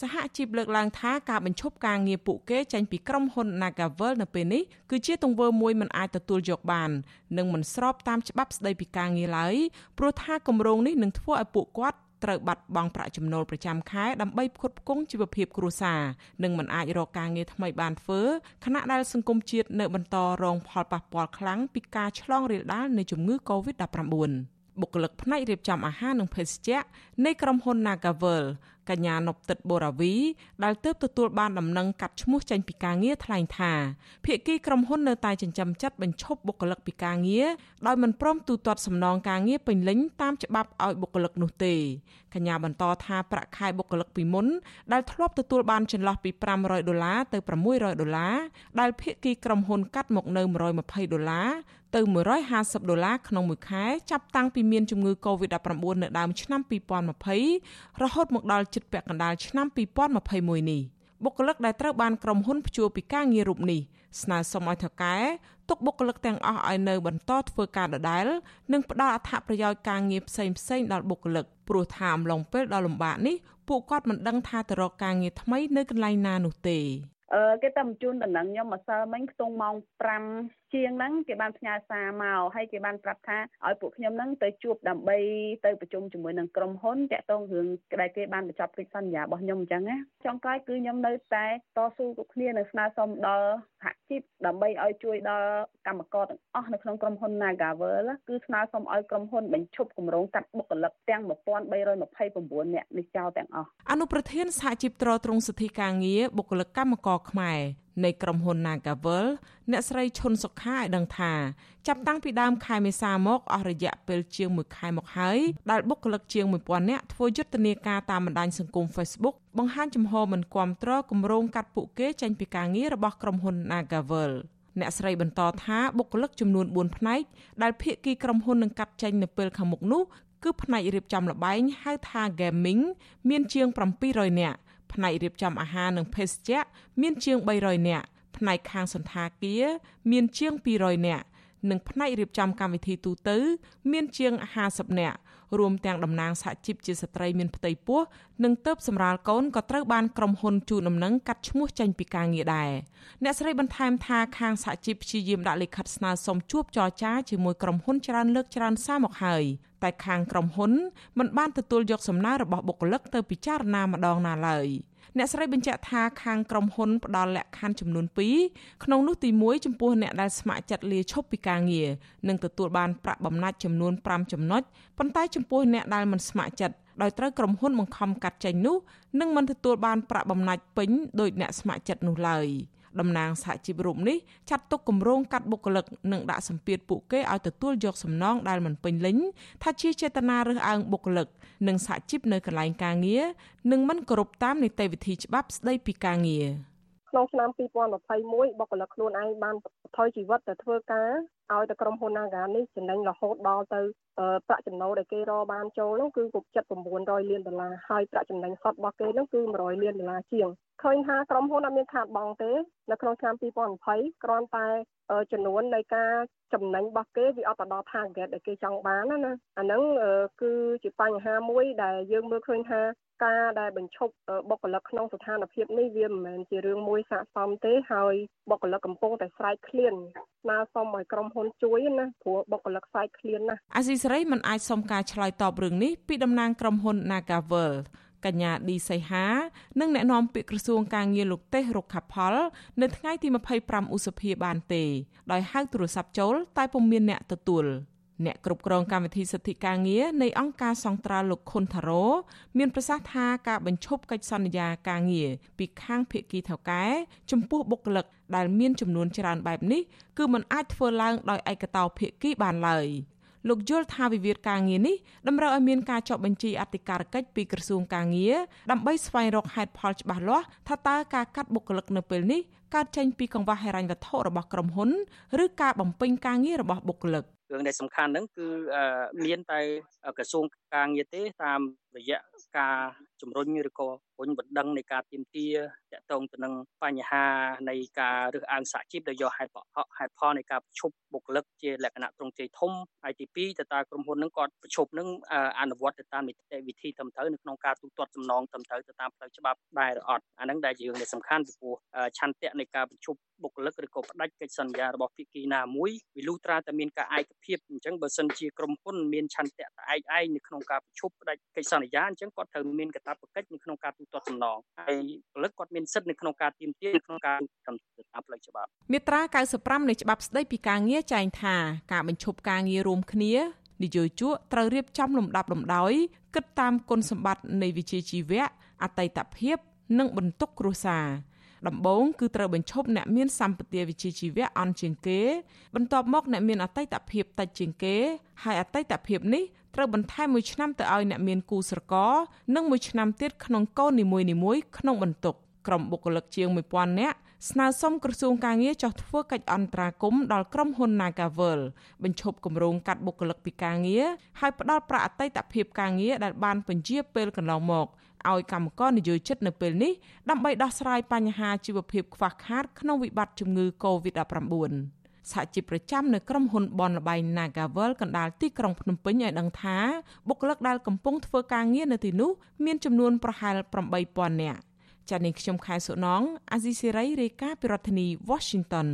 សហជីពលើកឡើងថាការបញ្ឈប់ការងារពួកគេចេញពីក្រុមហ៊ុន Nagavel នៅពេលនេះគឺជាទង្វើមួយមិនអាចទទួលយកបាន និងមិនស្របតាមច្បាប់ស្តីពីការងារឡើយព្រោះថាគម្រោងនេះនឹងធ្វើឲ្យពួកគាត់ត្រូវបាត់បង់ប្រាក់ចំណូលប្រចាំខែដើម្បីផ្គត់ផ្គង់ជីវភាពគ្រួសារនិងមិនអាចរកការងារថ្មីបានធ្វើខណៈដែលសង្គមជាតិនៅបន្តរងផលប៉ះពាល់ខ្លាំងពីការឆ្លងរាលដាលនៃជំងឺ Covid-19 បុគ្គលិកផ្នែករៀបចំអាហារនិងភេសជ្ជៈនៃក្រុមហ៊ុន Nagavel កញ្ញានប់ទឹកបូរាវីដែលទើបទទួលបានដំណឹងកាត់ឈ្មោះចេញពីការងារថ្លែងថាភាគីក្រុមហ៊ុននៅតែចិញ្ចឹមចិត្តបញ្ឈប់បុគ្គលិកពីការងារដោយមិនព្រមទូទាត់សំណងការងារពេញលេញតាមច្បាប់ឲ្យបុគ្គលិកនោះទេកញ្ញាបន្តថាប្រាក់ខែបុគ្គលិកពីមុនដែលធ្លាប់ទទួលបានចន្លោះពី500ដុល្លារទៅ600ដុល្លារដែលភាគីក្រុមហ៊ុនកាត់មកនៅ120ដុល្លារទៅ150ដុល្លារក្នុងមួយខែចាប់តាំងពីមានជំងឺ Covid-19 នៅដើមឆ្នាំ2020រហូតមកដល់ជិតពាក់កណ្ដាលឆ្នាំ2021នេះបុគ្គលិកដែលត្រូវបានក្រុមហ៊ុនព្យួរពីការងាររូបនេះស្នើសុំឲ្យថៅកែទុកបុគ្គលិកទាំងអស់ឲ្យនៅបន្តធ្វើការដដែលនិងផ្ដល់អត្ថប្រយោជន៍ការងារផ្សេងផ្សេងដល់បុគ្គលិកព្រោះថាអំឡុងពេលដ៏លំបាកនេះពួកគាត់មិនដឹងថាទៅរកការងារថ្មីនៅកន្លែងណានោះទេអឺគេតែបញ្ជូនដំណឹងខ្ញុំម្សិលមិញខ្ទង់ម៉ោង5ជាងហ្នឹងគេបានផ្ញើសារមកហើយគេបានប្រាប់ថាឲ្យពួកខ្ញុំហ្នឹងទៅជួបដើម្បីទៅប្រជុំជាមួយនឹងក្រុមហ៊ុនតាក់ទងរឿងដែលគេបានបញ្ចប់កិច្ចសន្យារបស់ខ្ញុំអញ្ចឹងណាចុងក្រោយគឺខ្ញុំនៅតែតស៊ូគ្រប់គ្នានៅស្នើសុំដល់សហជីពដើម្បីឲ្យជួយដល់កម្មករទាំងអស់នៅក្នុងក្រុមហ៊ុន Nagavel គឺស្នើសុំឲ្យក្រុមហ៊ុនបញ្ឈប់គម្រោងកាត់បុគ្គលិកទាំង1329នាក់នេះចោលទាំងអស់អនុប្រធានសហជីពត្រួតត្រងសិទ្ធិការងារបុគ្គលិកកម្មករខ្មែរ នៃក្រុមហ៊ុន Nagavel អ្នកស្រីឈុនសុខាឲ្យដឹងថាចាប់តាំងពីដើមខែមេសាមកអស់រយៈពេលជាង1ខែមកហើយដែលបុគ្គលិកជាង1000នាក់ធ្វើយុទ្ធនាការតាមបណ្ដាញសង្គម Facebook បង្ហាញចំហមិនគាំទ្រគម្រោងកាត់ពួកគេចេញពីការងាររបស់ក្រុមហ៊ុន Nagavel អ្នកស្រីបន្តថាបុគ្គលិកចំនួន4ផ្នែកដែលភាគីក្រុមហ៊ុននឹងកាត់ចេញនៅពេលខាងមុខនោះគឺផ្នែករៀបចំលបែងហៅថា gaming មានជាង700នាក់ ផ្នែករៀបចំអាហារនិងភេសជ្ជៈមានជាង300នាក់ផ្នែកខាងសន្តាគារមានជាង200នាក់ និងផ្នែករៀបចំកម្មវិធីទូទៅ មានជាង50នាក់រួមទាំងតំណាងសហជីពជាស្ត្រីមានផ្ទៃពោះនិងទៅបសម្រាលកូនក៏ត្រូវបានក្រុមហ៊ុនជូនដំណឹងកាត់ឈ្មោះចេញពីការងារដែរអ្នកស្រីបន្ថែមថាខាងសហជីពព្យាយាមដាក់លិខិតស្នើសុំជួបចរចាជាមួយក្រុមហ៊ុនច្រើនលើកច្រើនសារមកហើយតែខាងក្រុមហ៊ុនមិនបានទទួលយកសំណើរបស់បុគ្គលិកទៅពិចារណាម្ដងណាឡើយ។ អ្នកស្រីបញ្ជាក់ថាខាងក្រុមហ៊ុនផ្ដល់លក្ខខណ្ឌចំនួន2ក្នុងនោះទី1ចំពោះអ្នកដែលស្ម័គ្រចិត្តលាឈប់ពីការងារនឹងទទួលបានប្រាក់បំណាច់ចំនួន5ចំណុចប៉ុន្តែចំពោះអ្នកដែលមិនស្ម័គ្រចិត្តដោយត្រូវក្រុមហ៊ុនបង្ខំកាត់ចេញនោះនឹងមិនទទួលបានប្រាក់បំណាច់ពេញដោយអ្នកស្ម័គ្រចិត្តនោះឡើយ។ តំណាងសហជីពរូបនេះចាត់ទុកគម្រោងកាត់បុគ្គលិកនិងដាក់សម្ពាធពួកគេឲ្យទទួលយកសំណងដែលមិនពេញលេញថាជាចេតនារើសអើងបុគ្គលិកនិងសហជីពនៅកន្លែងការងារនិងមិនគោរពតាមនីតិវិធីច្បាប់ស្តីពីការងារក្នុងឆ្នាំ2021បុគ្គលិកខ្លួនឯងបានថយជីវិតទៅធ្វើការ ឲ្យតែក្រុមហ៊ុន Naga នេះចំណេញរហូតដល់ទៅប្រាក់ចំណូលដែលគេរកបានចូលនោះគឺគប់ចិត្ត900លានដុល្លារហើយប្រាក់ចំណេញសុទ្ធរបស់គេនោះគឺ100លានដុល្លារជាងឃើញថាក្រុមហ៊ុនអត់មានខាតបង់ទេនៅក្នុងឆ្នាំ2020គ្រាន់តែចំនួននៃការចំណេញរបស់គេវាអត់ទៅដល់ target ដែលគេចង់បានណាអាហ្នឹងគឺជាបញ្ហាមួយដែលយើងមើលឃើញថាការដែលបញ្ឈប់បុគ្គលិកក្នុងស្ថានភាពនេះវាមិនមែនជារឿងមួយស័ក្តិសមទេហើយបុគ្គលិកកំពុងតែស្រែកឃ្លានស្នើសុំឲ្យក្រុមហ៊ុនជួយណាព្រោះបុគ្គលិកស្រែកឃ្លានណាអាស៊ីសេរីមិនអាចសុំការឆ្លើយតបរឿងនេះពីតំណាងក្រុមហ៊ុន Nagavel កញ្ញាឌីសីហា និងអ្នកនាំពាក្យក្រសួងការងារលោកទេសរុក្ខាផល នៅថ្ងៃទី25ឧសភាបានទេ ដោយហៅទូរស័ព្ទចូល តែពុំមានអ្នកទទួល អ្នកគ្រប់គ្រងកម្មវិធីសិទ្ធិការងារនៃអង្គការសង្ត្រាល់លោកខុនថារ៉ូមានប្រសាសន៍ថាការបញ្ឈប់កិច្ចសន្យាការងារពីខាងភៀកគីថៅកែចំពោះបុគ្គលិកដែលមានចំនួនច្រើនបែបនេះគឺมันអាចធ្វើឡើងដោយឯកតោភៀកគីបានឡើយលោកយល់ថាវិវាទការងារនេះតម្រូវឲ្យមានការចុះបញ្ជីអធិការកិច្ចពីក្រសួងការងារដើម្បីស្វែងរកហេតុផលច្បាស់លាស់ថាតើការកាត់បុគ្គលិកនៅពេលនេះកើតចេញពីកង្វះហិរញ្ញវត្ថុរបស់ក្រុមហ៊ុនឬការបំពេញការងាររបស់បុគ្គលិក រឿងដែលសំខាន់ហ្នឹងគឺមានតែក្រសួងការងារទេតាមរយៈការជំរុញឬក៏ពុញបណ្ដឹងនៃការទៀមទាតកតងទៅនឹងបញ្ហានៃការរើសអើងសហជីពដែលយកហេតុហេតុផលនៃការប្រជុំបុគ្គលិកជាលក្ខណៈត្រង់ជ័យធំហើយទី2តើតើក្រុមហ៊ុននឹងគាត់ប្រជុំនឹងអនុវត្តទៅតាមនីតិវិធីត្រឹមត្រូវនៅក្នុងការទូទាត់សំណងត្រឹមត្រូវទៅតាមផ្លូវច្បាប់ដែរឬអត់អានឹងដែលជារឿងដែលសំខាន់ពីព្រោះឆន្ទៈនៃការប្រជុំបុគ្គលិកឬក៏ផ្ដាច់កិច្ចសន្យារបស់ភាគីណាមួយវាលុះត្រាតែមានការឯកភាពអញ្ចឹងបើសិនជាក្រុមហ៊ុនមានឆន្ទៈតែឯកឯងនៅក្នុងការប្រជុំផ្ដាច់កិច្ចសន្យាអញ្ចឹងគាត់ត្រូវមានកាតព្វកិច្ចនៅក្នុងការទូទាត់សំណងហើយពលិកគាត់មានសិទ្ធិនៅក្នុងការទាមទារនៅក្នុងការតាមផ្លូវច្បាប់មាត្រា95នៃច្បាប់ស្តីពីការងារចែងថាការបញ្ឈប់ការងាររួមគ្នានយោជកត្រូវរៀបចំលំដាប់លំដោយគិតតាមគុណសម្បត្តិនៃវិជ្ជាជីវៈអតីតភាព និងបន្ទុកគ្រួសារដំបូងគឺត្រូវបញ្ឈប់អ្នកមានសម្បទាវិជ្ជាជីវៈអន់ជាងគេបន្ទាប់មកអ្នកមានអតីតភាពតិចជាងគេហើយអតីតភាពនេះ ត្រូវបន្ថែមមួយឆ្នាំទៅឲ្យអ្នកមានគូស្រករនិងមួយឆ្នាំទៀតក្នុងកូននីមួយៗក្នុងបន្ទុកក្រុមបុគ្គលិកជាង1000នាក់ស្នើសុំក្រសួងការងារចោះធ្វើកិច្ចអន្តរាគមន៍ដល់ក្រុមហ៊ុន Nagavel បញ្ឈប់គម្រោងកាត់បុគ្គលិកពីការងារហើយផ្ដល់ប្រាក់អតីតភាពការងារដែលបានបញ្ជាពេលកន្លងមកឲ្យកម្មករនិយោជិតនៅពេលនេះដើម្បីដោះស្រាយបញ្ហាជីវភាពខ្វះខាតក្នុងវិបត្តិជំងឺ Covid-19 សហជីពប្រចាំនៅក្រុមហ៊ុនបនលបៃ Nagavel កណ្ដាលទីក្រុងភ្នំពេញឲ្យដឹងថាបុគ្គលិកដែលកំពុងធ្វើការងារនៅទីនោះមានចំនួនប្រហែល8000នាក់ចា៎នាងខ្ញុំខែសុណងអាស៊ីសេរីរាយការណ៍ពីរដ្ឋធានី Washington